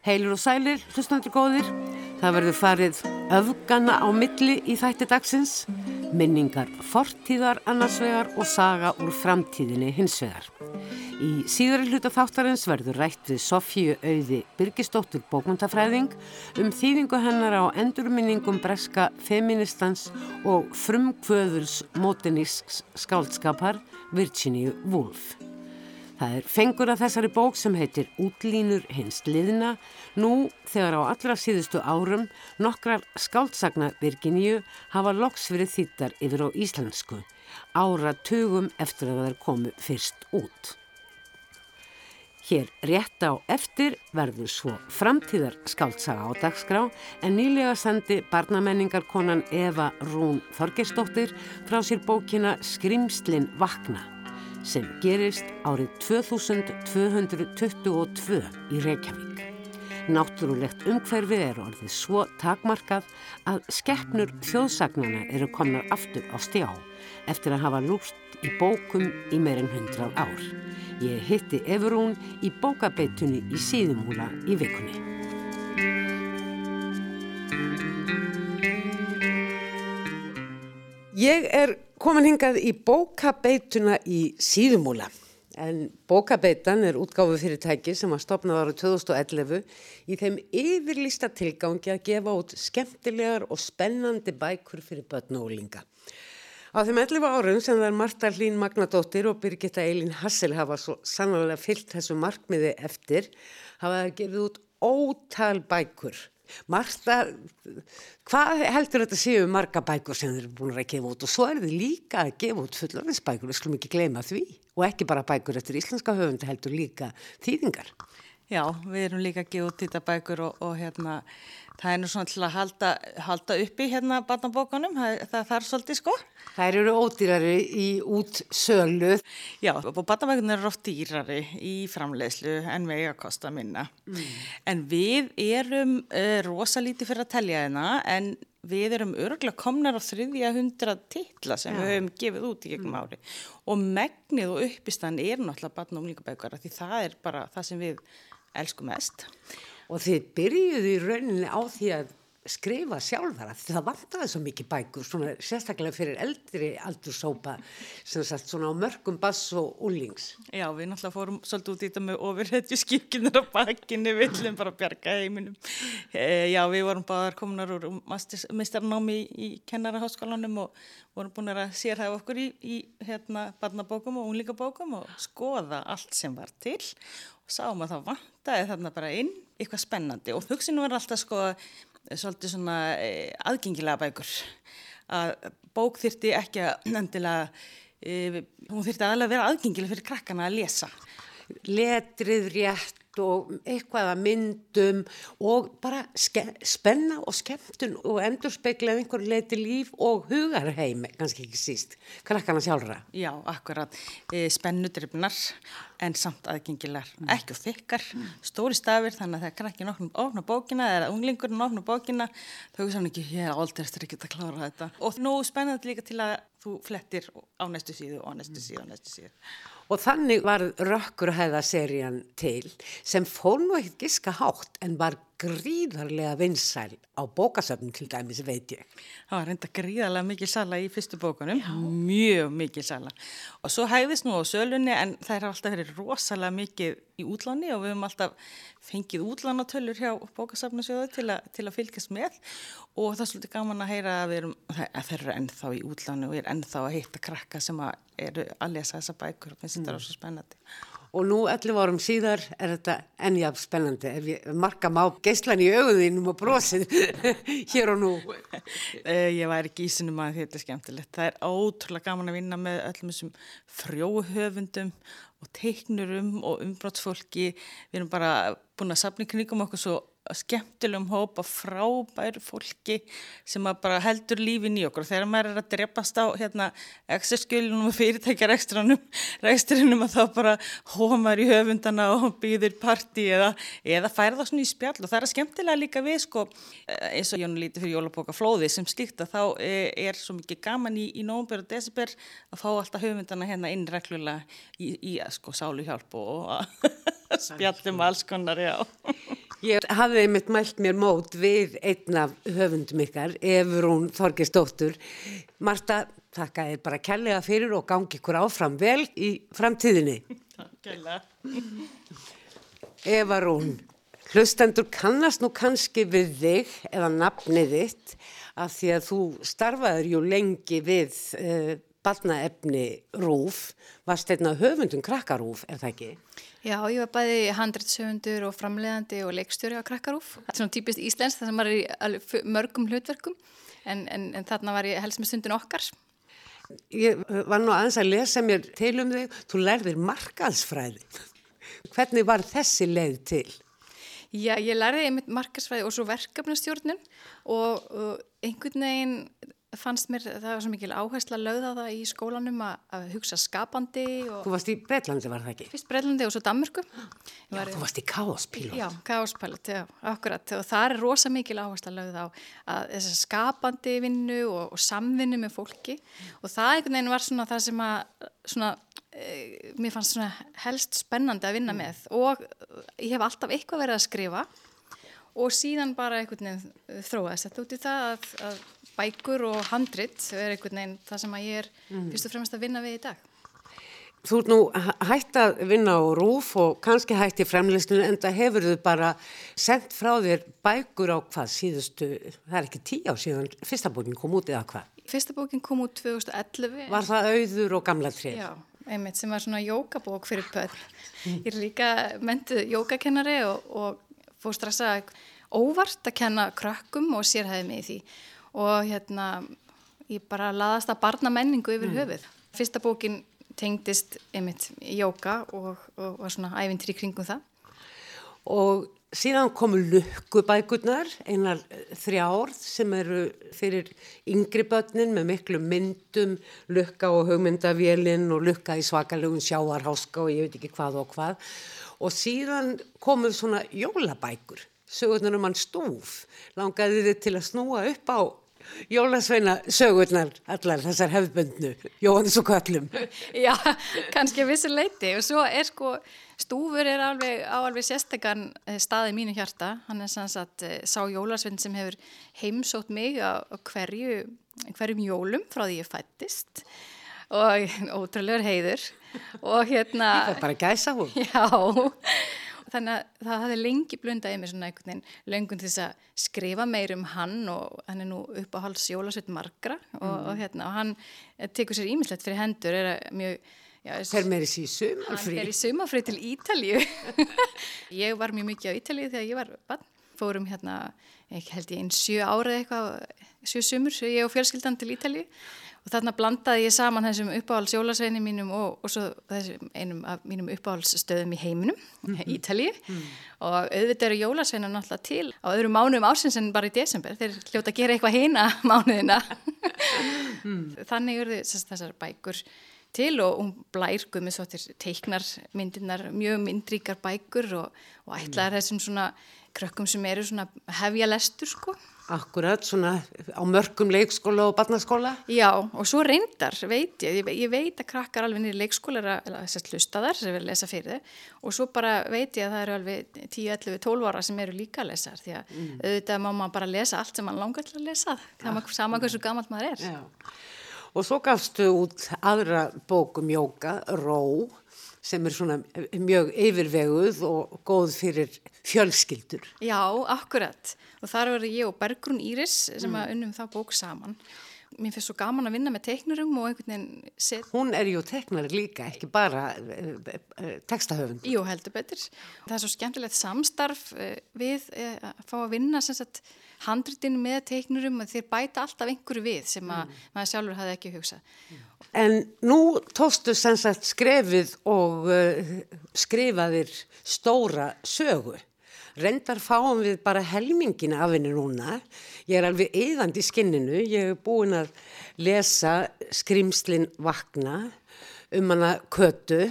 Heilur og sælir, hlustandur góðir. Það verður farið öfgana á milli í þætti dagsins, minningar fortíðar annarsvegar og saga úr framtíðinni hinsvegar. Í síðari hluta þáttarins verður rætt við Sofíu Auði Birgistóttur bókmyndafræðing um þýðingu hennar á endurminningum breska feministans og frumkvöðurs mótenísks skáldskapar Virginia Woolf. Það er fengur að þessari bók sem heitir Útlínur hins liðna nú þegar á allra síðustu árum nokkrar skáldsagna Virginíu hafa loks verið þýttar yfir á íslensku ára tugum eftir að það er komið fyrst út. Hér rétt á eftir verður svo framtíðar skáldsaga á dagskrá en nýlega sendi barnamenningarkonan Eva Rún Þorgersdóttir frá sér bókina Skrimslin vakna sem gerist árið 2222 í Reykjavík. Náttúrulegt umhverfi er orðið svo takmarkað að skeppnur þjóðsagnana eru komnar aftur á stjá eftir að hafa lúst í bókum í meirinn hundrað ár. Ég hitti Efurún í bókabeitunni í síðumúla í vikunni. Ég er komin hingað í bókabeituna í síðumúla. En bókabeitan er útgáfu fyrirtæki sem að stopna ára 2011 í þeim yfirlista tilgangi að gefa út skemmtilegar og spennandi bækur fyrir börn og ólinga. Á þeim 11 árum sem er Marta Hlín Magnadóttir og Birgitta Eilin Hassel hafa svo sannlega fyllt þessu markmiði eftir hafa það gefið út ótal bækur Marta, hvað heldur þetta séu marga bækur sem þeir eru búin að gefa út og svo er þið líka að gefa út fullorðinsbækur, við skulum ekki gleyma því og ekki bara bækur eftir íslenska höfund heldur líka þýðingar. Já, við erum líka að gefa út þetta bækur og, og hérna Það er nú svona til að halda, halda uppi hérna barnabókanum, það, það þarf svolítið sko. Það eru ódýrari í út sölu. Já, og barnabókanum eru oft dýrari í framleiðslu en vega að kosta minna. Mm. En við erum uh, rosalítið fyrir að telja hérna en við erum örgulega komnar á þriðja hundra titla sem Já. við höfum gefið út í gegnum mm. ári. Og megnið og uppistann er náttúrulega barn og umlingabækara því það er bara það sem við elskum mest. Og þið byrjuðu í rauninni á því að skrifa sjálfara því það vantaði svo mikið bækur svona sérstaklega fyrir eldri aldursópa sem sagt svona á mörgum bass og úlings. Já við náttúrulega fórum svolítið út í þetta með ofurhetju skipkinnir á bakkinni við viljum bara bjarga heiminum. E, já við vorum báðar komunar úr mistarnámi í, í kennaraháskólanum og vorum búin að sér það okkur í, í hérna barnabókum og unlingabókum og skoða allt sem var til og sáum að það vantaði þarna bara inn eitthvað spennandi og hugsinum var alltaf sko svolítið svona e, aðgengilega bækur. Að bók þyrti ekki að endilega e, hún þyrti aðalega að vera aðgengilega fyrir krakkana að lesa. Letrið rétt og eitthvað að myndum og bara spenna og skemmtun og endur speikla einhver leiti líf og hugarheim kannski ekki síst, krakkana sjálfra Já, akkurat, e, spennudrifnar en samt aðgengilar mm. ekki og þykkar, mm. stóri stafir þannig að það er krakkin ofna bókina eða unglingurinn ofna bókina, þau saman ekki ég er aldrei eftir ekki að klára þetta og nú spennandi líka til að þú flettir á næstu síðu og næstu síðu og næstu síðu Og þannig var Rökkurhæða-serían til sem fór nú ekkert giska hátt en var gríðarlega vinsæl á bókasöfnum til dæmis veit ég. Það var reynda gríðarlega mikið sala í fyrstu bókunum, Já. mjög mikið sala. Og svo hæðist nú á sölunni en það er alltaf verið rosalega mikið í útláni og við höfum alltaf fengið útlánatölur hjá bókasöfnusjóðu til, til að fylgjast með og það er svolítið gaman að heyra að, erum, að þeir eru ennþá í útláni og er ennþá að heita krakka sem að eru að lesa þessa bækur og finnst þetta mm. svo spennandi. Og nú 11 árum síðar er þetta ennjaf spennandi. Ef ég marka má geyslan í auðinum og brosið hér og nú. Eh, ég væri ekki í sinum að þetta er skemmtilegt. Það er ótrúlega gaman að vinna með öllum þessum frjóhöfundum og teiknurum og umbrátsfólki. Við erum bara búin að sapna í knygum okkur svo skemmtilegum hópa frábæru fólki sem bara heldur lífin í okkur. Þegar maður er að drepast á hérna, exerskjölunum og fyrirtækjar ekstranum að þá bara hómar í höfundana og býðir parti eða, eða færa það svona í spjall. Og það er skemmtilega líka við sko eins og Jónu líti fyrir Jólabóka flóði sem slíkt að þá er, er svo mikið gaman í, í nógumber og desibir að fá alltaf höfundana hérna inn reglulega í, í sko sálu hjálp og spjallum alls konar, já. Ég hafði einmitt mælt mér mót við einn af höfundum ykkar, Efurún Þorgesdóttur. Marta, þakka þér bara kærlega fyrir og gangi ykkur áfram vel í framtíðinni. Takk, Evarún, hlustendur kannast nú kannski við þig eða nafnið þitt að því að þú starfaður jú lengi við uh, barnaefni Rúf, varst einna höfundum krakkarúf, er það ekki? Já, ég var bæði handreitsöfundur og framleiðandi og leikstjóri á krakkarúf. Það er svona típist íslensk þar sem er í mörgum hlutverkum en, en, en þarna var ég helst með stundin okkar. Ég var nú aðeins að lesa mér til um þig, þú lærðir markaðsfræði. Hvernig var þessi leið til? Já, ég lærði einmitt markaðsfræði og svo verkefnastjórnun og, og einhvern veginn fannst mér, það var svo mikil áhersla að lögða það í skólanum að, að hugsa skapandi. Og... Þú varst í Breitlandi var það ekki? Fyrst Breitlandi og svo Danmörku. Já, þú varst í Káospílot. Já, Káospílot, já, akkurat og það er rosa mikil áhersla lögða á að þess að skapandi vinnu og, og samvinnu með fólki og það einhvern veginn var svona það sem að svona, e, mér fannst svona helst spennandi að vinna með og ég hef alltaf eitthvað verið að skrifa og síðan bara einhvern veginn þróast þetta út í það að, að bækur og handrit er einhvern veginn það sem ég er mm. fyrst og fremst að vinna við í dag. Þú ert nú hægt að vinna á rúf og kannski hægt í fremlistinu en það hefur þau bara sendt frá þér bækur á hvað síðustu, það er ekki tíu á síðan, fyrsta bókin kom út eða hvað? Fyrsta bókin kom út 2011. Var það auður og gamla treyr? Já, einmitt sem var svona jókabók fyrir börn. Ég er líka mentuð jókakennari og, og fór að óvart að kenna krökkum og sérhæði mig í því og hérna ég bara laðast að barna menningu yfir mm. höfuð. Fyrsta bókin tengdist einmitt jóka og, og var svona ævintri kringum það. Og síðan komu lukkubækurnar, einar þrjár sem eru fyrir yngri börnin með miklu myndum, lukka og hugmyndavélinn og lukka í svakalegum sjáarháska og ég veit ekki hvað og hvað. Og síðan komuð svona jólabækur, sögurnar um hann stúf, langaði þið til að snúa upp á Jólasveina sögurnar allar þessar hefðbundnu, Jóhannes og Köllum. Já, kannski að vissu leiti og svo er sko, stúfur er alveg á alveg sérstekan eh, staði mínu hjarta, hann er sanns að eh, sá Jólasvein sem hefur heimsótt mig á hverju, hverjum jólum frá því ég fættist og ótrúlegur heiður. Og hérna... Það er bara gæsa hún. Já, þannig að það hafði lengi blundað í mig svona einhvern veginn löngun til þess að skrifa meir um hann og hann er nú upp á hals Jólasveit Margra og, mm. og, hérna, og hann tekur sér ímislegt fyrir hendur, er mjög Fer með þessi í sumafrí? Hann fer í sumafrí til Ítalju. ég var mjög mikið á Ítalju þegar ég var bann. Fórum hérna, ekki held ég einn sjö árið eitthvað, sjö sumur, ég og fjölskyldan til Ítalju þarna blandaði ég saman þessum uppáhalds jólasveini mínum og, og svo þessum einum af mínum uppáhaldsstöðum í heiminum, mm -hmm. Ítalið mm. og auðvitað eru jólasveina náttúrulega til á öðrum mánuðum ársins en bara í desember þeir hljóta að gera eitthvað heina mánuðina mm. þannig eru þessar bækur til og hún blær til teiknar myndirnar, mjög myndríkar bækur og, og ætlaðar þessum svona krökkum sem eru svona hefja lestur sko Akkurat, svona á mörgum leikskóla og barnaskóla? Já, og svo reyndar, veit ég, ég veit að krakkar alveg nýri leikskóla er að hlusta þar sem við lesa fyrir þau og svo bara veit ég að það eru alveg 10, 11, 12 ára sem eru líka að lesa því að mm. auðvitað má maður bara lesa allt sem maður langar til að lesa, það er sama hversu gammalt maður er. Já. Og svo gafstu út aðra bókum jóka, Ró, sem er svona mjög yfirveguð og góð fyrir fjölskyldur. Já, akkurat. Og þar verður ég og Bergrún Íris sem mm. að unnum þá bók saman. Mér finnst svo gaman að vinna með teiknurum og einhvern veginn set... Hún er ju teiknar líka, ekki bara uh, uh, textahöfund. Jú, heldur betur. Það er svo skemmtilegt samstarf við að fá að vinna sagt handritinu með teiknurum og þeir bæta alltaf einhverju við sem að mm. maður sjálfur hafði ekki hugsað. En nú tóstu sem sagt skrefið og skrifaðir stóra sögu. Rendar fáum við bara helmingina af henni núna. Ég er alveg eðandi í skinninu. Ég hef búin að lesa Skrimslin vakna um hana kötu.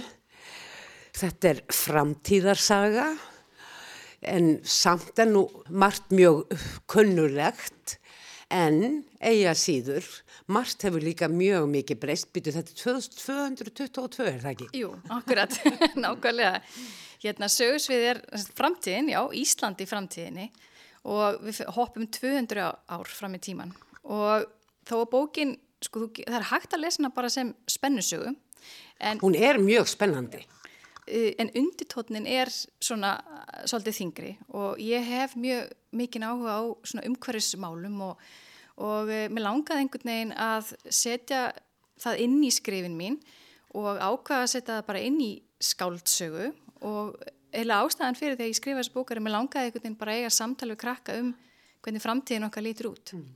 Þetta er framtíðarsaga en samt er nú margt mjög kunnulegt en eiga síður margt hefur líka mjög mikið breyst byrju þetta er 2222 er það ekki? Jú, akkurat, nákvæmlega Hérna sögursvið er framtíðin, já, Íslandi framtíðinni og við hoppum 200 ár fram í tíman og þó að bókin, sko, það er hægt að lesa hana bara sem spennusögu. Hún er mjög spennandi. En undirtótnin er svona svolítið þingri og ég hef mjög mikinn áhuga á svona umhverfismálum og, og uh, mér langaði einhvern veginn að setja það inn í skrifin mín og ákvaða að setja það bara inn í skáldsögu og eða ástæðan fyrir því að ég skrifa þessu bókar er mér langaði einhvern veginn bara eiga samtali og krakka um hvernig framtíðin okkar lítur út. Mm.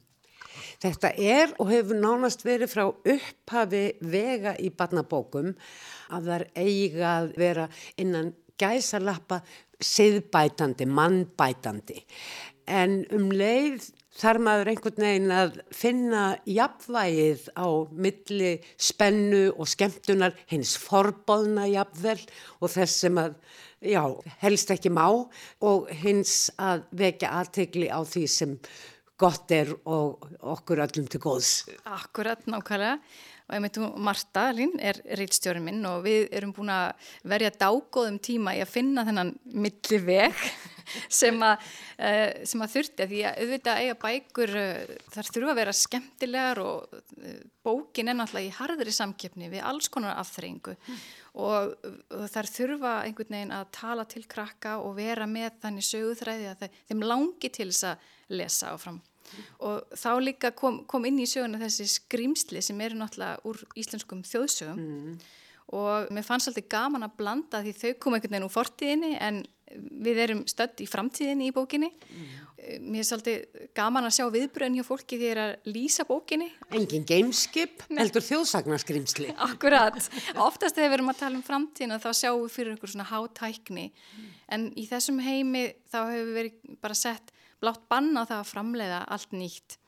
Þetta er og hefur nánast verið frá upphafi vega í barnabókum að það er eiga að vera innan gæsalappa siðbætandi, mannbætandi. En um leið þar maður einhvern veginn að finna jafnvægið á milli spennu og skemmtunar hins forbóðna jafnvel og þess sem að, já, helst ekki má og hins að vekja aðtegli á því sem gott er og okkur öllum til góðs. Akkurat, nákvæmlega. Og ég meit, Marta Lín er reitstjórin minn og við erum búin að verja dágóðum tíma í að finna þennan milli veg sem uh, sem að þurfti. Því að auðvitað eiga bækur, uh, þar þurfa að vera skemmtilegar og uh, bókin er náttúrulega í harðri samkeppni við alls konar afþreyingu. Mm. Og þar þurfa einhvern veginn að tala til krakka og vera með þannig söguþræði að þeim langi til þess að lesa áfram og þá líka kom, kom inn í söguna þessi skrimsli sem eru náttúrulega úr íslenskum þjóðsögum. Mm. og mér fannst alltaf gaman að blanda því þau kom einhvern veginn úr fortíðinni en við erum stödd í framtíðinni í bókinni. Mm. mér er svolítið gaman að sjá viðbröðin hjá fólki því að það er að lýsa bókinni. Engin gameskip, heldur þjóðsagnarskrimsli Akkurat, oftast þegar við erum að tala um framtíðina þá sjáum við fyrir einhver svona hátækni. Mm. en í þessum heimi þá hefur við verið bara sett blátt banna það að framleiða allt nýtt.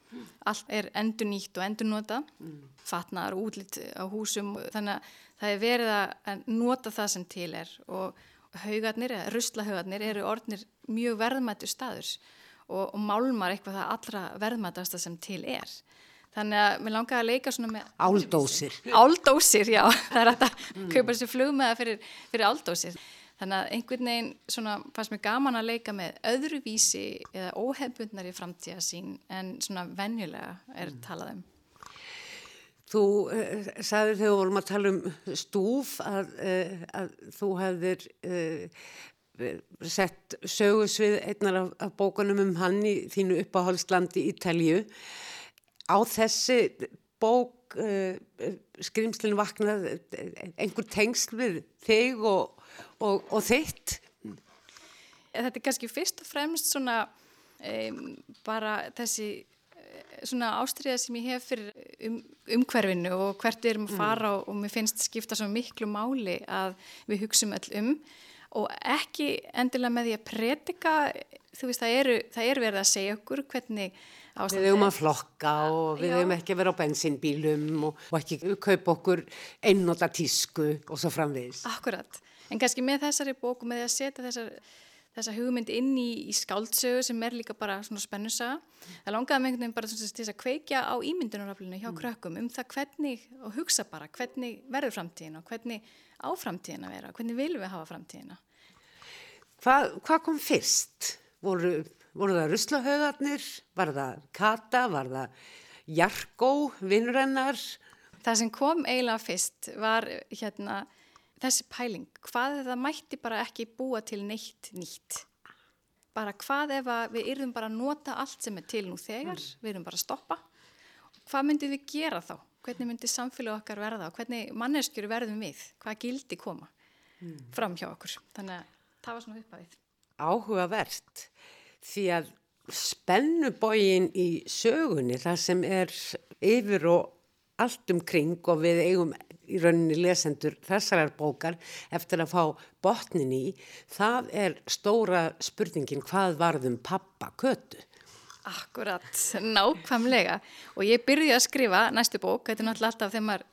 Allt er endur nýtt og endur nota, mm. fatnaðar og útlitt á húsum. Þannig að það er verið að nota það sem til er og haugarnir, eða ruslahaugarnir, eru orðnir mjög verðmættu staður og, og málmar eitthvað það allra verðmættasta sem til er. Þannig að mér langaði að leika svona með... Áldósir. Áldósir, já. Það er að mm. kaupa þessi flugmeða fyrir, fyrir áldósir. Þannig að einhvern veginn svona fannst mér gaman að leika með öðruvísi eða óhefbundnari framtíða sín en svona venjulega er mm. talað um. Þú uh, sagðir þegar við vorum að tala um stúf að, uh, að þú hefðir uh, sett sögusvið einnar af, af bókunum um hann í þínu uppáhaldslandi Ítalju. Á þessi bók skrimslinn vaknað einhver tengsl við þig og og, og þitt? Þetta er kannski fyrst og fremst svona um, bara þessi eh, svona ástriða sem ég hef fyrir um, umhverfinu og hvert við erum að mm. fara mm. og, og mér finnst skipta svo miklu máli að við hugsaum öll um og ekki endilega með því að predika, þú veist það eru, það eru verið að segja okkur hvernig ástæðið. Við höfum að flokka og við höfum ekki að vera á bensinbílum og, og ekki kaupa okkur einnóta tísku og svo framvegis. Akkurat en kannski með þessari bóku með að setja þessar, þessa hugmynd inn í, í skáldsögu sem er líka bara svona spennusaga það langaði með einhvern veginn bara til þess að kveikja á ímyndunaraflinu hjá mm. krökkum um það hvernig, og hugsa bara hvernig verður framtíðin og hvernig á framtíðin að vera hvernig viljum við hafa framtíðina Hvað hva kom fyrst? Voru, voru það ruslahauðarnir? Var það kata? Var það jargó, vinnrennar? Það sem kom eiginlega fyrst var hérna þessi pæling, hvað ef það mætti bara ekki búa til neitt nýtt? Bara hvað ef við yrðum bara að nota allt sem er til nú þegar mm. við yrðum bara að stoppa? Hvað myndum við gera þá? Hvernig myndi samfélag okkar verða og hvernig manneskjur verðum við? Hvað gildi koma mm. fram hjá okkur? Þannig að það var svona uppafið Áhugavert því að spennubógin í sögunni það sem er yfir og allt umkring og við eigum í rauninni lesendur þessarar bókar eftir að fá botnin í, það er stóra spurningin hvað varðum pappa kötu? Akkurat, nákvæmlega. Og ég byrði að skrifa næstu bók, þetta er náttúrulega alltaf þegar maður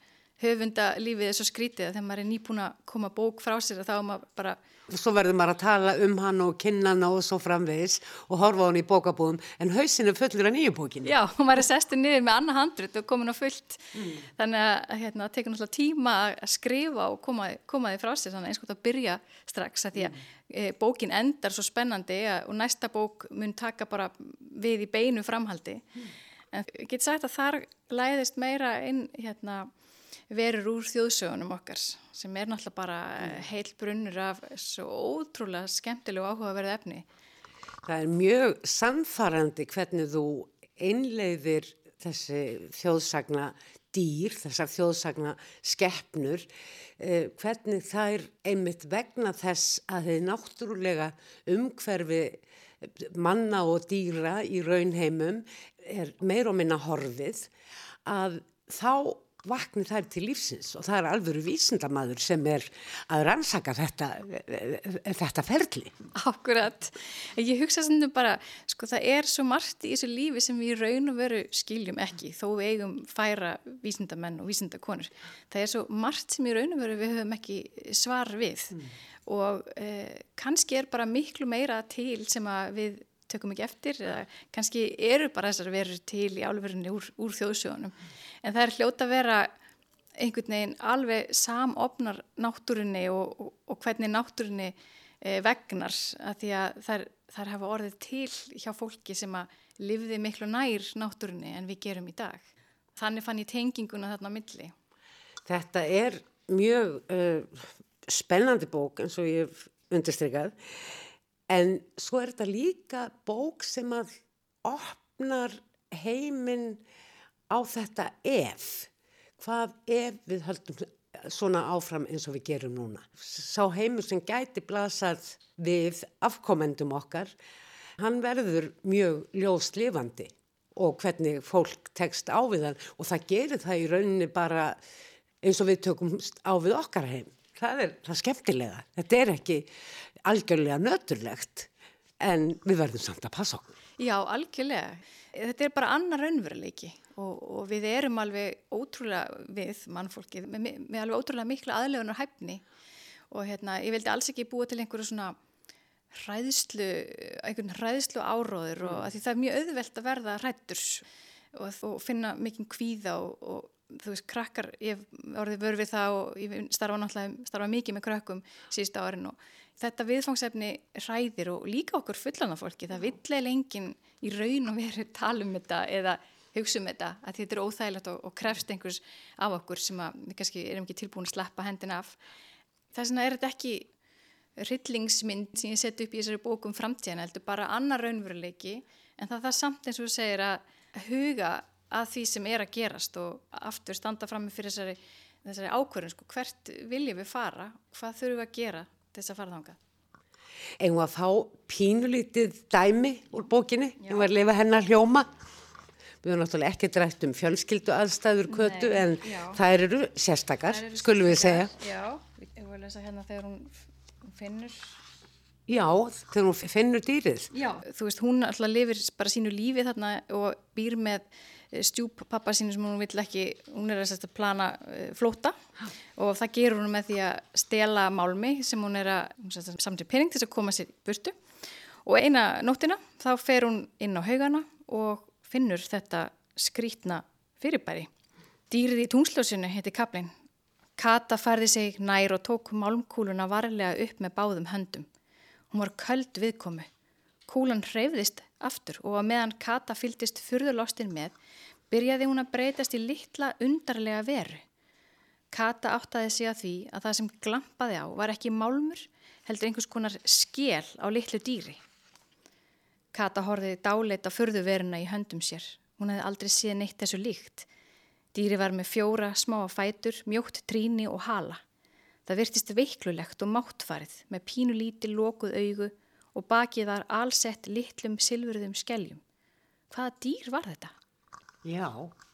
höfunda lífið svo skrítið þegar maður er nýbúin að koma bók frá sér þá er maður bara svo verður maður að tala um hann og kynna hann og svo framvegis og horfa hann í bókabúðum en hausin er fullur af nýju bókinu. Já, hún var að sestu niður með annað handrut og komin á fullt mm. þannig að hérna, það tekur náttúrulega tíma að skrifa og koma, koma því frá sér þannig að eins og þetta byrja strax að því að mm. e, bókin endar svo spennandi og næsta bók mun taka bara við í beinu framhaldi mm. en ég get sagt að þar læðist meira inn hérna verur úr þjóðsögunum okkar sem er náttúrulega bara heil brunnur af svo ótrúlega skemmtilegu áhugaverðu efni. Það er mjög samfarrandi hvernig þú einleiðir þessi þjóðsagna dýr, þessar þjóðsagna skeppnur, eh, hvernig það er einmitt vegna þess að þið náttúrulega umhverfi manna og dýra í raunheimum er meir og minna horfið að þá vakni þær til lífsins og það er alvöru vísindamadur sem er að rannsaka þetta, þetta ferli. Akkurat. Ég hugsa sem þú bara, sko það er svo margt í þessu lífi sem við raun og veru skiljum ekki þó við eigum færa vísindamenn og vísindakonur. Það er svo margt sem í raun og veru við höfum ekki svar við mm. og eh, kannski er bara miklu meira til sem að við tökum ekki eftir eða kannski eru bara þessar verur til í álverðinni úr, úr þjóðsjónum. Mm en það er hljóta að vera einhvern veginn alveg samofnar náttúrunni og, og, og hvernig náttúrunni e, vegnar að því að þær, þær hafa orðið til hjá fólki sem að livði miklu nær náttúrunni en við gerum í dag. Þannig fann ég tenginguna þarna á milli. Þetta er mjög uh, spennandi bók eins og ég hef undirstrykað en svo er þetta líka bók sem að opnar heiminn á þetta ef, hvað ef við höldum svona áfram eins og við gerum núna. Sá heimur sem gæti blasað við afkomendum okkar, hann verður mjög ljóslifandi og hvernig fólk tekst á við hann og það gerir það í rauninni bara eins og við tökum á við okkar heim. Það er það skemmtilega. Þetta er ekki algjörlega nöturlegt en við verðum samt að passa okkur. Já, algjörlega. Þetta er bara annar raunveruleiki og, og við erum alveg ótrúlega við mannfólkið með, með alveg ótrúlega miklu aðlegunar hæfni og hérna ég vildi alls ekki búa til einhverju svona hræðslu, einhvern hræðslu áróður og því það er mjög auðvelt að verða hrættur og, og finna mikinn kvíða og, og þú veist, krakkar, ég orðið vörð við það og ég starfa náttúrulega, starfa mikið með krakkum síðustu árin og þetta viðfangsefni hræðir og líka okkur fullan af fólki, það vill eða enginn í raun og veru tala um þetta eða hugsa um þetta að þetta er óþægilegt og, og krefst einhvers af okkur sem að við kannski erum ekki tilbúin að sleppa hendina af. Þess vegna er þetta ekki rillingsmynd sem ég seti upp í þessari bókum framtíðan, heldur bara annar raunveruleiki en það er samt eins og þú segir að huga að því sem er að gerast og aftur standa fram með fyrir þessari, þessari ákvörðun, sko, hvert viljum við fara, hvað þurfum við að gera þess að fara þánga? Eða að fá pínulítið dæmi úr bókinni, en var að lifa hennar hljóma Við höfum náttúrulega ekki drætt um fjölskyldu aðstæður kötu Nei, en já. það eru sérstakar, eru skulum við segja. Já, ég voru að lesa hérna þegar hún finnur. Já, þegar hún finnur dýrið. Já, þú veist, hún alltaf lifir bara sínu lífi þarna og býr með eh, stjúp pappa sínu sem hún vill ekki, hún er að plana uh, flóta og það gerur hún með því að stela málmi sem hún er að samtri pening til að koma sér burtu og eina nóttina þá fer hún inn á haugana og finnur þetta skrítna fyrirbæri. Dýrið í tungsljósinu heiti kaplinn. Kata færði sig nær og tók málmkúluna varlega upp með báðum höndum. Hún var köld viðkomu. Kúlan hreyfðist aftur og að meðan Kata fyldist fyrðurlostin með, byrjaði hún að breytast í litla undarlega veru. Kata áttaði sig að því að það sem glampaði á var ekki málmur, heldur einhvers konar skél á litlu dýri. Kata horfiði dáleita fyrðuveruna í höndum sér. Hún hefði aldrei séð neitt þessu líkt. Dýri var með fjóra smá fætur, mjótt tríni og hala. Það virtist veiklulegt og máttfarið með pínulíti lokuð augu og bakið var allsett litlum silfurðum skelljum. Hvaða dýr var þetta? Já,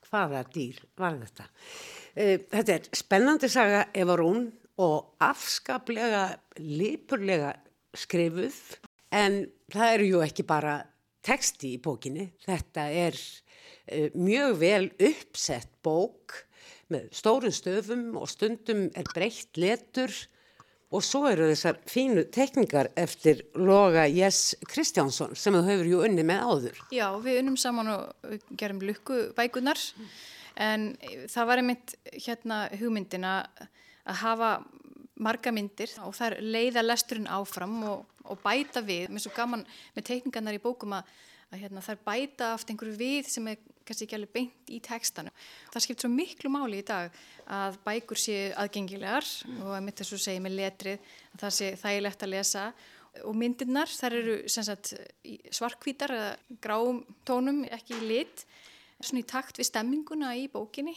hvaða dýr var þetta? Eh, þetta er spennandi saga Eva Rún og afskaplega, lipurlega skrifuð En það eru ju ekki bara teksti í bókinni, þetta er uh, mjög vel uppsett bók með stórun stöfum og stundum er breytt letur Og svo eru þessar fínu tekningar eftir Loga Jess Kristjánsson sem þú hefur ju unni með áður. Já, við unnum saman og gerum lukkubækunar en það var einmitt hérna hugmyndina að hafa marga myndir og það er leiða lesturinn áfram og, og bæta við. Mér er svo gaman með tekningarnar í bókum að, að hérna, það er bæta aft einhverju við sem er kannski ekki alveg beint í tekstanu. Það skipt svo miklu máli í dag að bækur séu aðgengilegar mm. og að mitt þess að segja með letrið að það sé þægilegt að lesa og myndirnar þar eru sagt, svarkvítar eða gráum tónum, ekki í lit, svona í takt við stemminguna í bókinni.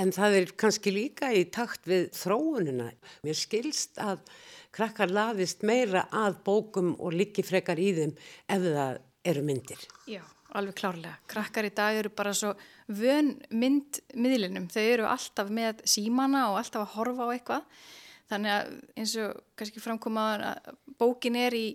En það er kannski líka í takt við þróunina. Mér skilst að krakkar laðist meira að bókum og líki frekar í þeim ef það eru myndir. Já. Alveg klárlega. Krakkar í dag eru bara svo vön myndmiðlinum. Þau eru alltaf með símana og alltaf að horfa á eitthvað. Þannig að eins og kannski framkomaðan að bókin er í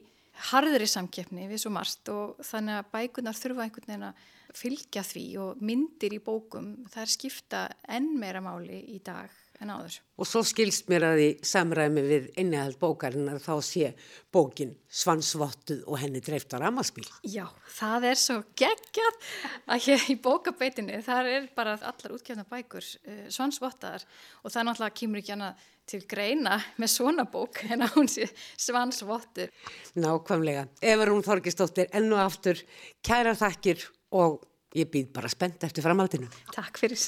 harðri samkeppni við svo marst og þannig að bækunar þurfa einhvern veginn að fylgja því og myndir í bókum er skipta enn meira máli í dag en áður. Og svo skilst mér að því samræmi við innihald bókarinnar þá sé bókin svansvottuð og henni dreift á ramaspíl. Já, það er svo geggjað að hér í bókabeitinu þar er bara allar útgefna bækur uh, svansvottaðar og það er náttúrulega kýmur ekki annað til greina með svona bók en að hún sé svansvottur. Nákvæmlega. Eva Rún Þorgistóttir enn og aftur kæra þakkir og ég býð bara spennt eftir framhaldinu. Takk fyrir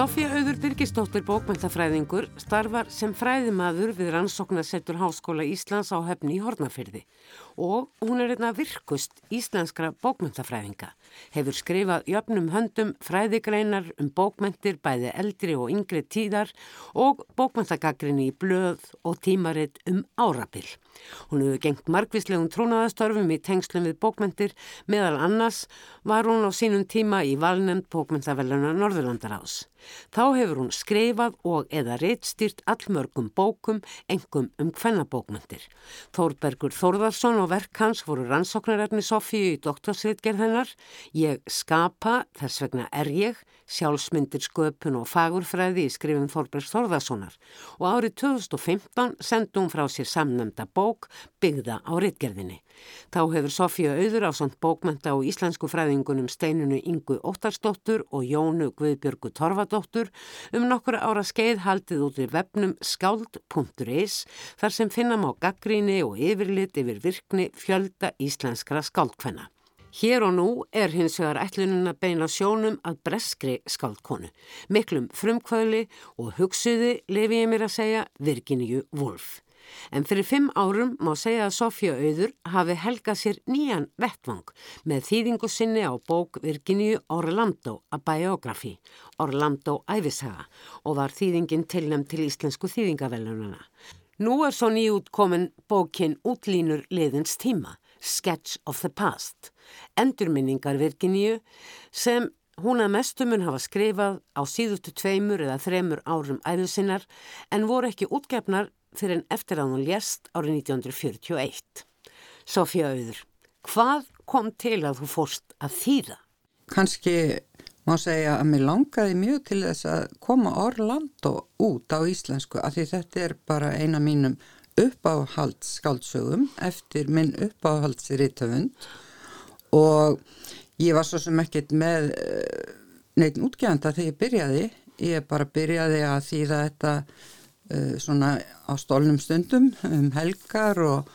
Sofía Auður Birgistóttir bókmyndafræðingur starfar sem fræðimaður við rannsóknarsettur Háskóla Íslands á hefni í Hornafyrði og hún er einna virkust íslenskra bókmyndafræðinga. Hefur skrifað jöfnum höndum fræðigreinar um bókmyndir bæði eldri og yngri tíðar og bókmyndagaggrinni í blöð og tímaritt um árapill. Hún hefur gengt margvíslegum trúnaðastörfum í tengslum við bókmyndir meðal annars var hún á sínum tíma í valnend bókmyndavellunar Norðurlandarás. Þá hefur hún skrifað og eða reittstýrt allmörgum bókum, engum um hvennabókmyndir. Þórbergur Þórðarsson og verk hans voru rannsóknarefni Sofíu í doktorsritgerð hennar Ég skapa, þess vegna er ég, sjálfsmyndir sköpun og fagurfræði í skrifin Þorbergs Þorðarssonar og árið 2015 sendi hún frá sér samnæmda bók byggða á rittgerðinni. Þá hefur Sofía auður á samt bókmenta á íslensku fræðingunum steinunu Ingu Óttarsdóttur og Jónu Guðbjörgu Torfadóttur um nokkura ára skeið haldið út í vefnum skáld.is þar sem finna má gaggríni og yfirlit yfir virkni fjölda íslenskra skáldkvenna. Hér og nú er hins vegar ætlunin að beina sjónum að breskri skaldkonu, miklum frumkvöli og hugsuði, lefi ég mér að segja, Virginíu Wolf. En fyrir fimm árum má segja að Sofja Auður hafi helgað sér nýjan vettvang með þýðingu sinni á bók Virginíu Orlando a Biography, Orlando Ævisaga og var þýðingin tilnæm til íslensku þýðingavellununa. Nú er svo nýjútkomin bókin Útlínur liðins tíma Sketch of the Past, endurminningar Virginíu sem hún að mestumun hafa skrifað á síðustu tveimur eða þremur árum æðusinnar en voru ekki útgefnar fyrir en eftir að hún lést árið 1941. Sofía Auður, hvað kom til að þú fórst að þýða? Kanski má segja að mér langaði mjög til þess að koma Orlando út á íslensku af því þetta er bara eina mínum uppáhaldsskáldsögum eftir minn uppáhaldsriðtöfund og ég var svo sem ekkert með eh, neitt útgjöfanda þegar ég byrjaði ég bara byrjaði að þýða þetta svona á stólnum stundum um helgar og,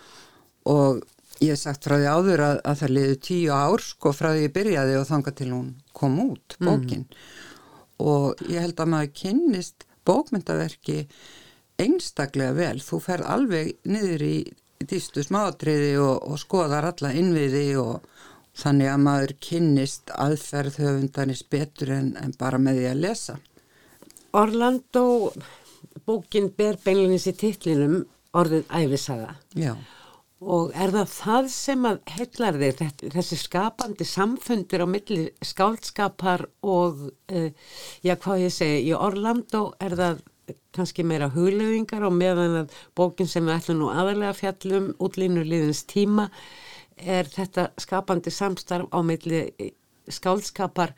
og ég hef sagt frá því áður að, að það liði tíu ár sko frá því ég byrjaði og þanga til hún kom út bókin mm. og ég held að maður kynnist bókmyndaverki einstaklega vel, þú fer alveg niður í dýstu smátriði og, og skoðar alla innviði og þannig að maður kynnist aðferð höfundanis betur en, en bara með því að lesa. Orlando, bókin ber beinleginis í titlinum orðið æfisaga. Já. Og er það það sem að heillar þig, þessi skapandi samfundir á milli skálskapar og, uh, já hvað ég segi, í Orlando er það kannski meira hugleðingar og meðan að bókin sem við ætlum nú aðalega fjallum útlínur liðins tíma er þetta skapandi samstarf á milli skálskapar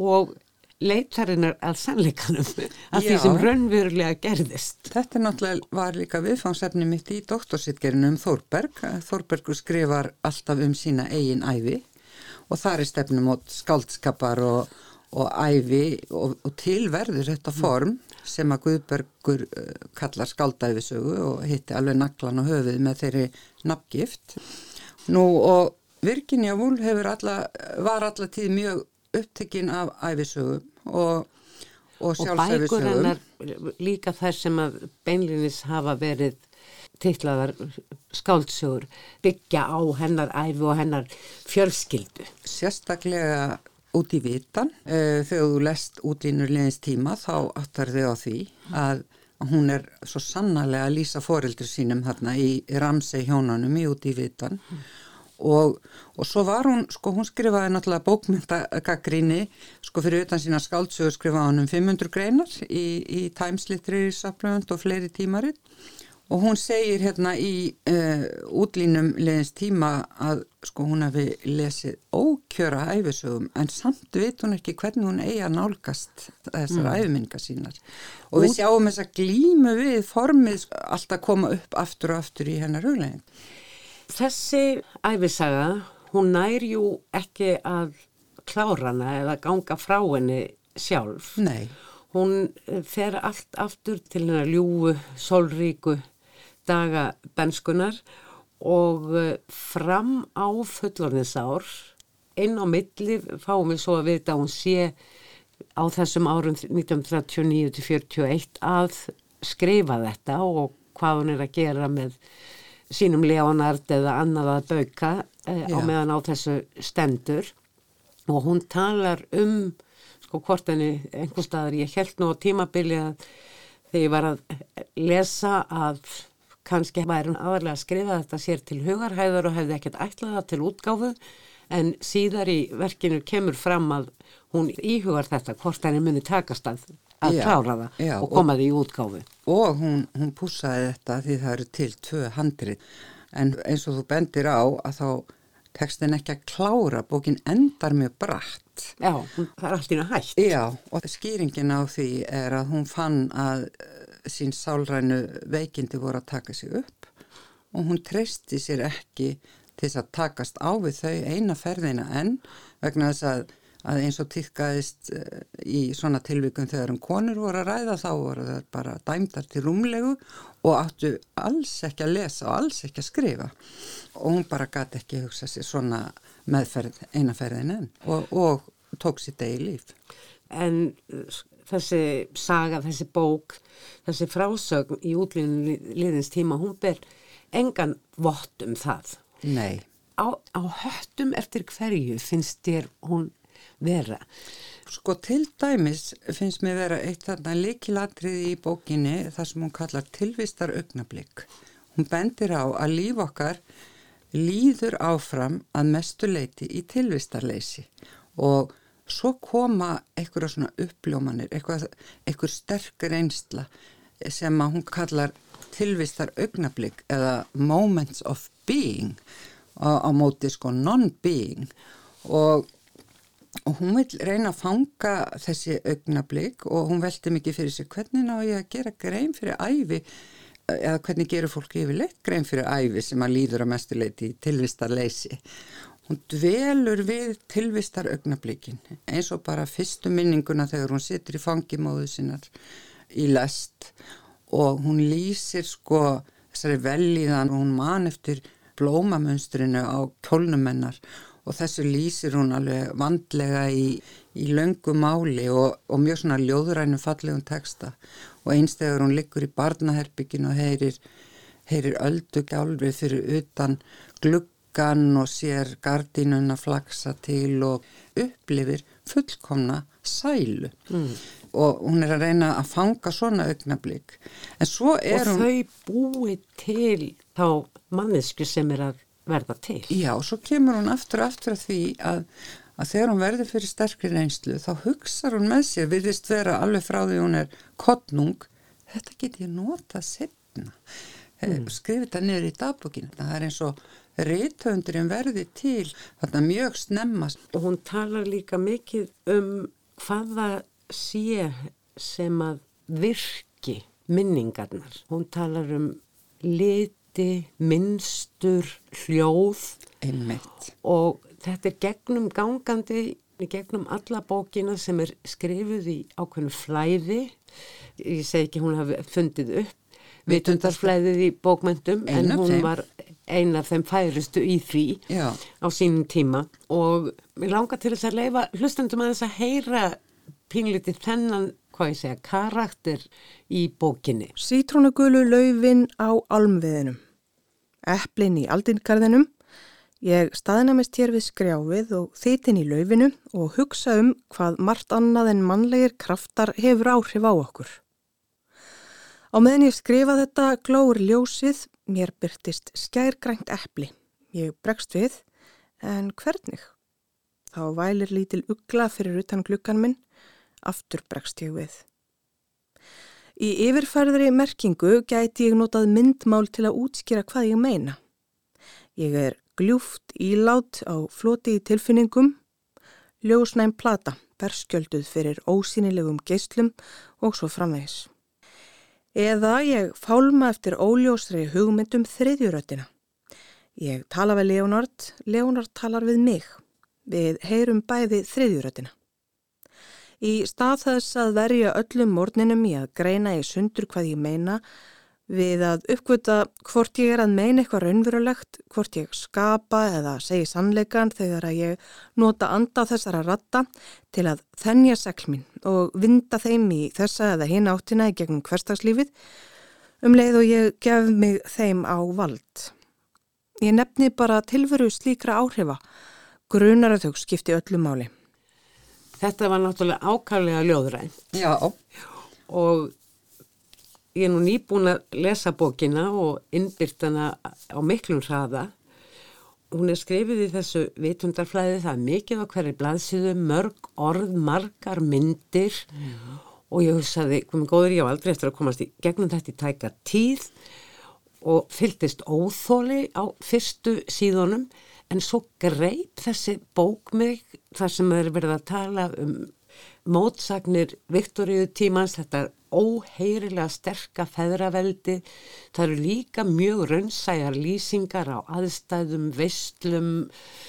og leitarinnar að sannleikanum að því Já. sem raunverulega gerðist. Þetta er náttúrulega var líka viðfangsefni mitt í doktorsitgerinu um Þórberg. Þórbergur skrifar alltaf um sína eigin æfi og það er stefnum átt skáldskapar og, og æfi og, og tilverður þetta form sem að Guðbergur uh, kallar skáldæfisögu og hitti alveg naglan og höfuð með þeirri nafngift. Nú og Woolf hefur alla, var alla tíð mjög upptekinn af æfisögum og, og Og bækur hennar líka þær sem að beinlinis hafa verið titlaðar skáldsögur byggja á hennar æfi og hennar fjölskyldu. sérstaklega út í vitan. Uh, þegar þú lest útlínur liðins tíma þá áttar þau á því að hún er svo sannarlega að lýsa foreldri sínum þarna í Ramsey hjónanum í út í vitan og, og svo var hún, sko hún skrifaði náttúrulega bókmyndagaggrinni, sko fyrir utan sína skáldsögur skrifaði hún um 500 greinar í, í Times Literary Supplement og fleiri tímaritt og hún segir hérna í uh, útlínum liðins tíma að sko hún hefði lesið ókjöra æfisögum en samt veit hún ekki hvernig hún eigi að nálgast þessar mm. æfiminga sínar og við sjáum þess að glímu við formið alltaf koma upp aftur og aftur í hennar huglegin. Þessi æfisaga, hún nær jú ekki að klára hana eða ganga frá henni sjálf. Nei, Hún eh, fer allt aftur til hennar ljúu, sólríku daga benskunar og eh, fram á fullorðinsár, inn á milli fáum við svo að vita að hún sé á þessum árum 1939 til 41 að skrifa þetta og hvað hún er að gera með sínum Leonard eða annað að bauka eh, á meðan á þessu stendur. Og hún talar um sko hvort henni einhver staðar ég held nú á tímabili að þegar ég var að lesa að kannski væri hún aðalega að skrifa þetta sér til hugarhæður og hefði ekkert ætlað það til útgáfu. En síðar í verkinu kemur fram að hún íhugar þetta hvort henni muni takast að, að Já, klára það já, og koma því í útgáfu. og hún, hún pússaði þetta því það eru til tvö handrið en eins og þú bendir á að þá tekstin ekki að klára, bókin endar mjög bratt. Já, hún, það er allt í henni hægt. Já, og skýringin á því er að hún fann að eh, sín sálrænu veikindi voru að taka sig upp og hún treysti sér ekki til þess að takast á við þau eina ferðina enn vegna þess að, að eins og týrkaðist í svona tilvikum þegar um konur voru að ræða þá voru það bara dæmdar til rúmlegu og áttu alls ekki að lesa og alls ekki að skrifa og hún bara gæti ekki hugsa sér svona meðferð eina ferðin enn og, og tók sér degi líf. En uh, þessi saga, þessi bók, þessi frásögn í útlýninu liðins tíma, hún ber engan vott um það. Nei. Á, á höttum eftir hverju finnst þér hún vera? Sko til dæmis finnst mér vera eitt þarna líkilatriði í bókinni þar sem hún kallar tilvistar augnablík. Hún bendir á að líf okkar líður áfram að mestu leiti í tilvistarleysi og svo koma einhverja svona uppljómanir, einhver sterkur einsla sem að hún kallar tilvistar augnablík eða moments of being á, á móti sko non-being og og hún vil reyna að fanga þessi augnablík og hún velti mikið fyrir sig hvernig ná ég að gera grein fyrir æfi eða hvernig gerur fólki yfirleitt grein fyrir æfi sem að líður að mestuleiti í tilvistarleysi. Hún dvelur við tilvistar augnablíkin eins og bara fyrstu minninguna þegar hún situr í fangimóðu sinnar í lest og hún lýsir sko þessari velíðan og hún man eftir blómamunstrinu á kjólnumennar og þessu lýsir hún alveg vandlega í, í löngu máli og, og mjög svona ljóðurænum fallegum texta. Og einstegur hún liggur í barnaherbyggin og heyrir, heyrir öldu gjálfi fyrir utan gluggan og sér gardínuna flaksa til og upplifir fullkomna sælu. Mm. og hún er að reyna að fanga svona augnablík og hún þau búi til þá mannesku sem er að verða til. Já, svo kemur hún aftur og aftur að því að, að þegar hún verður fyrir sterkri reynslu þá hugsar hún með sér, virðist vera alveg frá því hún er kottnung, þetta get ég notað setna. mm. skrifa þetta niður í dagbókinu. Það er eins og reythöndurinn verði til þarna mjög snemmast. Og hún talar líka mikið um hvaða sé sem að virki minningarnar. Hún talar um liti, minnstur, hljóð Einmitt. og þetta er gegnum gangandi gegnum alla bókina sem er skrifuð í ákveðinu flæði ég segi ekki hún hafi fundið upp vitundarflæðið í bókmyndum en hún þeim. var ein af þeim færistu í því Já. á sínum tíma og mér langar til þess að leifa hlustendum að þess að heyra pínlítið þennan, hvað ég segja, karakter í bókinni. Sítrónugulu laufin á almviðinum. Eplin í aldingarðinum. Ég staðnamist hér við skrjáfið og þitin í laufinu og hugsa um hvað margt annað en mannlegir kraftar hefur áhrif á okkur. Á meðan ég skrifa þetta glóur ljósið, mér byrtist skærgrænt epli. Ég bregst við, en hvernig? Þá vælir lítil ugla fyrir utan glukkan minn, aftur bregst ég við. Í yfirfærðri merkingu gæti ég notað myndmál til að útskýra hvað ég meina. Ég er gljúft ílát á floti í tilfinningum, ljósnæm plata, berskjölduð fyrir ósýnilegum geislum og svo framvegis. Eða ég fálma eftir óljósri hugmyndum þriðjuröttina. Ég tala við Leonard, Leonard talar við mig. Við heyrum bæði þriðjuröttina. Í stað þess að verja öllum morninum í að greina í sundur hvað ég meina, við að uppgöta hvort ég er að meina eitthvað raunverulegt, hvort ég skapa eða segi sannleikan þegar að ég nota anda þessara ratta til að þennja segl mín og vinda þeim í þessa eða hinn áttina í gegnum hverstagslífið, um leið og ég gef mig þeim á vald. Ég nefni bara tilveru slíkra áhrifa, grunar að þau skipti öllu máli. Þetta var náttúrulega ákvæmlega ljóðræn Já, og ég er nú nýbúin að lesa bókina og innbyrtana á miklum hraða. Hún er skrifið í þessu vitundarflæði, það er mikið á hverju blaðsíðu, mörg orð, margar myndir. Og ég hugsaði, komið góður, ég á aldrei eftir að komast í gegnum þetta í tæka tíð. Og fylltist óþóli á fyrstu síðunum en svo greip þessi bók mig þar sem er verið að tala um mótsagnir Viktoríu tímans, þetta er óheyrilega sterka feðraveldi, það eru líka mjög raunsæjar lýsingar á aðstæðum, veistlum,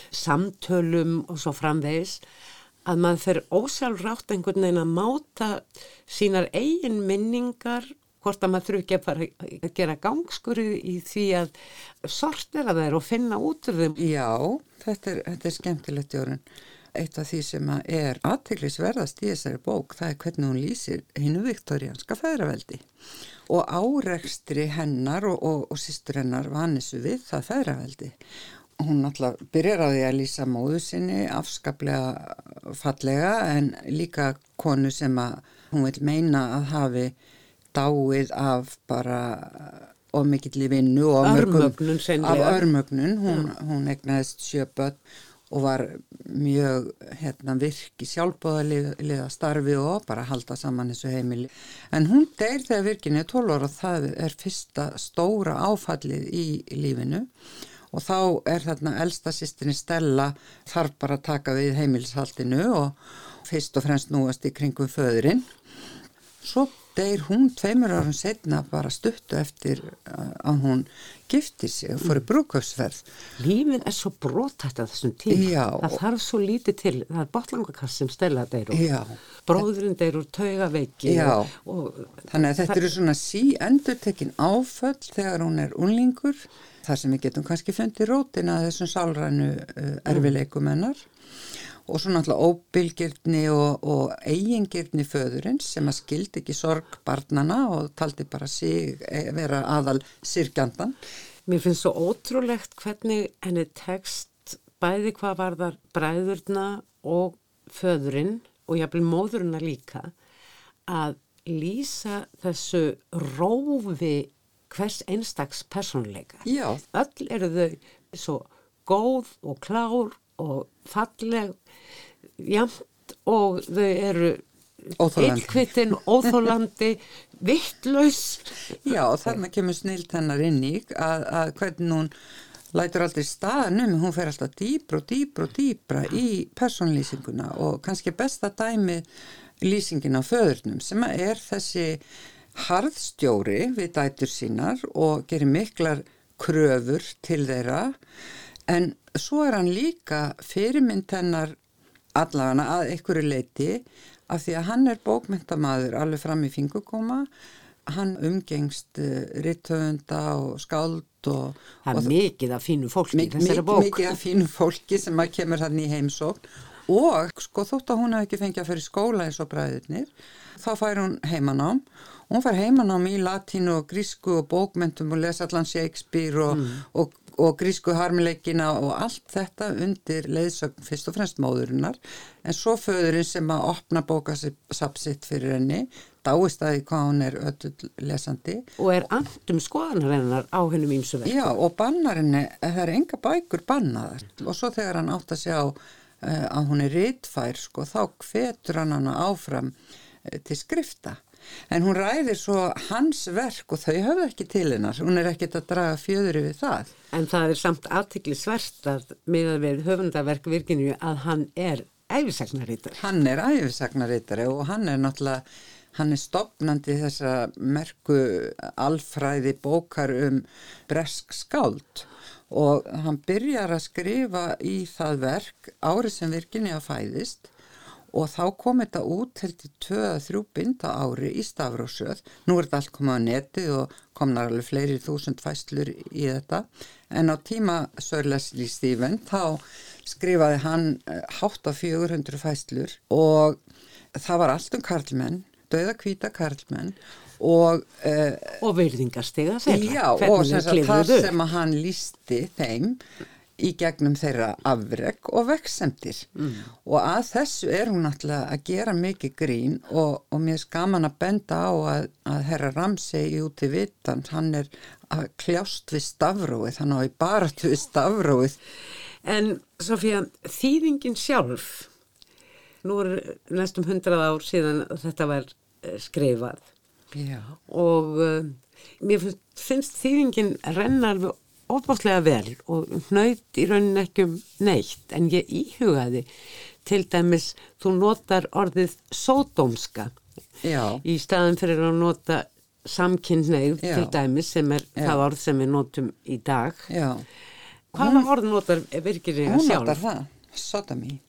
samtölum og svo framvegis. Að maður fer ósjálfrátt einhvern veginn að máta sínar eigin minningar hvort að maður þurfi ekki að fara að gera gangskurðu í því að sortera þær og finna út úr þeim. já, þetta er, þetta er skemmtilegt jórun. Eitt af því sem er aðteglisverðast í þessari bók, það er hvernig hún lýsir hinnu viktorianska feðraveldi og árekstri hennar og, og, og sýstur hennar vanissu við það feðraveldi. Hún alltaf byrjar á því að lýsa móðu sinni afskaplega fallega en líka konu sem að hún vil meina að hafi dáið af bara of mikill í vinnu og mörgum- Örmögnun hreinlega. af örmögnun, hún, hún egnaðist sjöböld og var mjög hérna, virk í sjálfbóðaliða starfi og bara halda saman þessu heimili. En hún deyr þegar virkinni er 12 ára og það er fyrsta stóra áfallið í lífinu og þá er þarna elsta sýstinni Stella þarf bara að taka við heimilishaldinu og fyrst og fremst núast í kringum föðurinn. Svo deyr hún tveimur árum setna bara stuttu eftir uh, að hún gifti sig og fór í brúkauðsferð. Lífið er svo brotætt að þessum tíma. Já. Það þarf svo lítið til. Það er botlangakast sem stella deyr úr. Bróðurinn deyr úr taugaveiki. Og, og Þannig að þetta eru svona sí endurtekin áföll þegar hún er unlingur þar sem við getum kannski fundið rótina þessum sálrænu uh, erfileikum hennar og svo náttúrulega óbylgirni og, og eigingirni föðurins sem að skildi ekki sorg barnana og taldi bara sig eh, vera aðal sirkjandan. Mér finnst svo ótrúlegt hvernig henni tekst bæði hvað var þar bræðurna og föðurinn og jafnvel móðurina líka að lýsa þessu rófi hvers einstaks persónleika. Já. Öll eru þau svo góð og klár og falleg jamt og þau eru Eilkvittin, óþólandi, vittlaus. Já, þarna kemur snilt hennar inn í að, að hvernig hún lætur aldrei staðnum, hún fer alltaf dýbra og dýbra og dýbra í personlýsinguna og kannski besta dæmi lýsingin á föðurnum sem er þessi harðstjóri við dætur sínar og gerir miklar kröfur til þeirra. En svo er hann líka fyrirmynd hennar allafana að einhverju leiti af því að hann er bókmyndamaður alveg fram í fingukóma hann umgengst uh, rittöfunda og skáld og... Það er og mikið af fínu fólki í Mik þessari mik bók. mikið af fínu fólki sem að kemur hann í heimsókn. Og sko þótt að hún hef ekki fengið að fyrir skóla eins og bræðirnir þá fær hún heimanám. Hún fær heimanám í latínu og grísku og bókmentum og lesa allan Shakespeare og, og, og grísku harmileikina og allt þetta undir leiðsögn fyrst og fremst móðurinnar en svo föðurinn sem að opna bókasapsitt fyrir henni dáist að því hvað hún er öll lesandi Og er andum skoðanar hennar á hennum ímsu verk. Já, og bannarinni, það er enga bækur bannaðar og svo þegar hann átt að sjá uh, að hún er ritfær, sko, þá hvetur hann hana áfram uh, til skrifta. En hún ræðir svo hans verk og þau höfðu ekki til hennar, hún er ekkit að draga fjöður yfir það. En það er samt aðtikli svert að miðað við höfundaverk Virginíu að hann er æfisagnarítar. Hann er æfisagnarittari og hann er náttúrulega, hann er stopnandi þessa merku alfræði bókar um bresk skáld og hann byrjar að skrifa í það verk árið sem Virginia fæðist og þá kom þetta út held í 2-3 binda ári í Stafrósöð. Nú er þetta allt komað á neti og komnar alveg fleiri þúsund fæslur í þetta en á tíma Sir Leslie Stephen þá skrifaði hann eh, hátt á 400 fæslur og það var allt um karlmenn, dauða kvíta karlmenn og uh, Og virðingarstiga þeirra. Já, og þar sem að hann lísti þeim í gegnum þeirra afreg og veksemdir mm. og að þessu er hún náttúrulega að gera mikið grín og, og mér skaman að benda á að, að herra Ramsey út í vitan, hann er að kljást við stafróið, hann á í barat við stafróið En Sofía, þýðingin sjálf, nú er næstum hundrað ár síðan þetta var eh, skrifað. Já, og uh, mér finnst, finnst þýðingin renna alveg ofbáslega vel og hnaut í raunin ekki um neitt en ég íhugaði til dæmis þú notar orðið sódómska já, í staðan fyrir að nota samkynneið til dæmis sem er Já. það orð sem við notum í dag. já Hvaða orð notar virkir ég hún sjálf? notar það, sodomy Já.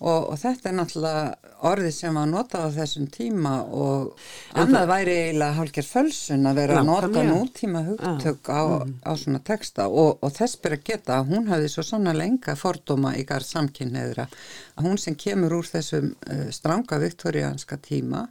Og, og þetta er náttúrulega orðið sem var notað á þessum tíma og annað væri eiginlega hálfgerð fölsun að vera að nota nútíma hugtök á, á svona texta. Og, og þess byrja geta að hún hafði svo sannlega enga fordóma í garð samkynneðra að hún sem kemur úr þessum uh, stranga viktorianska tíma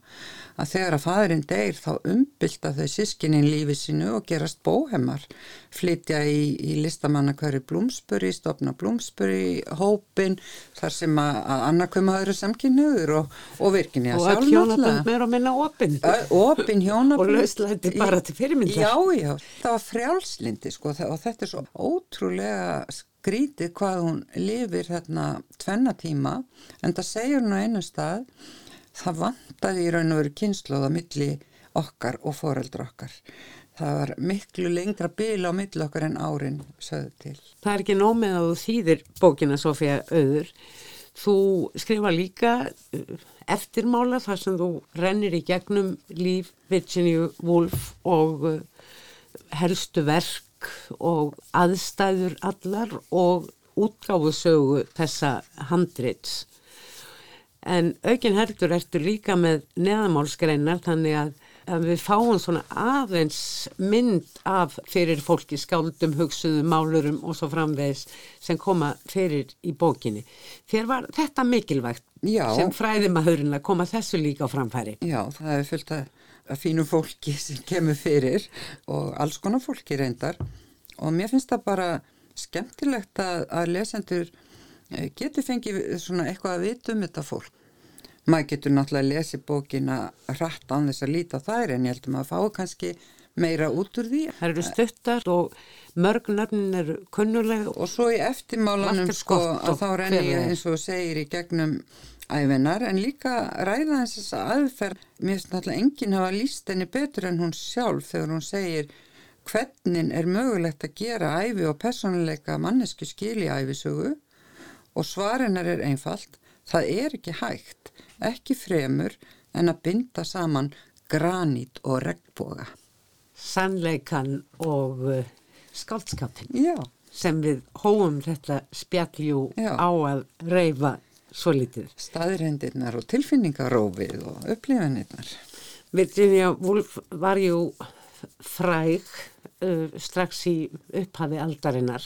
að þegar að fadurinn deyr þá umbylta þau sískinin lífi sínu og gerast bóhemmar flytja í, í listamanna hverju Blúmsbury, stopna Blúmsbury hópin þar sem að, að annarkvöma öðru samkynniður og, og virkinni að Og öll hjónabönd meira og minna opinn. Opin hjónabönd. Og lauslæti bara til fyrirmyndar. Já, já, það var frjálslindi sko og þetta er svo ótrúlega skrítið hvað hún lifir þarna tvenna tíma en það segir hún á einu stað það vantaði í raun og veru kynnslóða milli okkar og foreldra okkar. Það var miklu lengra bil á milli okkar en árin sögðu til. Það er ekki nómið að þú þýðir bókina Sofía Auður. Þú skrifa líka uh, eftirmála þar sem þú rennir í gegnum líf Virginia Woolf og uh, helstu verk og aðstæður allar og útgáfusögu þessa handrits. En aukin heldur ertu líka með neðamálskreinar þannig að, að við fáum svona aðeins mynd af fyrir fólki skáldum, hugsuðum, málurum og svo framvegis sem koma fyrir í bókinni. Þér var þetta mikilvægt Já. sem fræðimahurinn að koma þessu líka á framfæri. Já, það er fullt af fínu fólki sem kemur fyrir og alls konar fólki reyndar og mér finnst það bara skemmtilegt að, að lesendur eh, getur fengið svona eitthvað að vita um þetta fólk. Maður getur náttúrulega að lesi bókina hratt án þess að líta þær en ég heldum að fá kannski meira út úr því. Það eru stuttar og mörg nöfnin eru kunnuleg Og svo í eftirmálanum sko að þá renni ég eins og segir í gegnum æfinar en líka ræða þess að aðferð, mér finnst náttúrulega enginn hafa líst henni betur en hún sjálf þegar hún segir hvernig er mögulegt að gera æfi og personleika mannesku skil í æfisögu og svarinnar er einfalt, það er ekki hægt, ekki fremur en að binda saman granít og regnboga. Sannleikan og uh, skáldskapin Já, sem við hóum þetta spjalljú Já. á að reyfa svo litið. staðirendirnar og tilfinningarófið og upplifinirnar. Virginia Woolf var jú fræg uh, strax í upphafi aldarinnar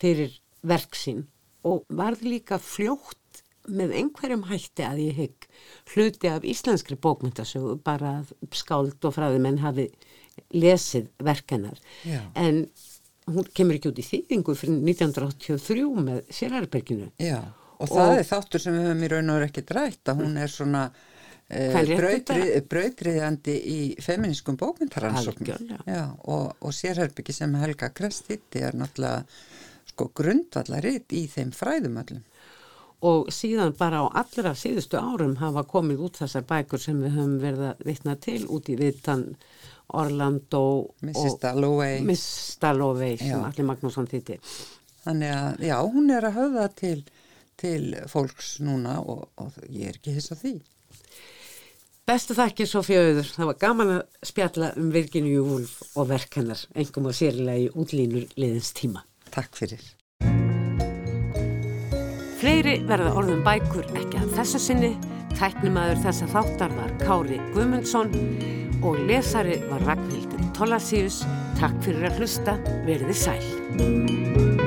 fyrir verk sín og varð líka fljótt með einhverjum hætti að ég hygg hluti af íslenskri bókmyndasögu bara að skáld og fræðimenn hafi lesið verkenar Já. en hún kemur ekki út í þýðingu fyrir 1983 með Sérherberginu Já, og það Og- er þáttur sem við höfum í raun og ekki drætt að hún er svona uh, Kvenréttinda- brautriðandi í feminískum bókmyndaransóknum. Og, og sérherbyggi sem Helga Krestitti er náttúrulega sko grundvallaritt í þeim fræðum öllum. og síðan bara á allra síðustu árum hafa komið út þessar bækur sem við höfum verið að vitna til út í vitan Orlando Mrs. Dalloway. Miss Dalloway sem Já. allir Magnússon þýtti Þannig að, já, hún er að höfða til, til fólks núna og, og ég er ekki hiss á því. Bestu þakkir Sofía Auður, það var gaman að spjalla um Virginíu Woolf og verk hennar, engum og sérlega í útlínur liðins tíma. Takk fyrir. Fleiri verða orðum bækur ekki að þessu sinni, tæknimaður þessa þáttar var Kári Guðmundsson og lesari var Ragnhildur Tollasius. Takk fyrir að hlusta, verði sæl.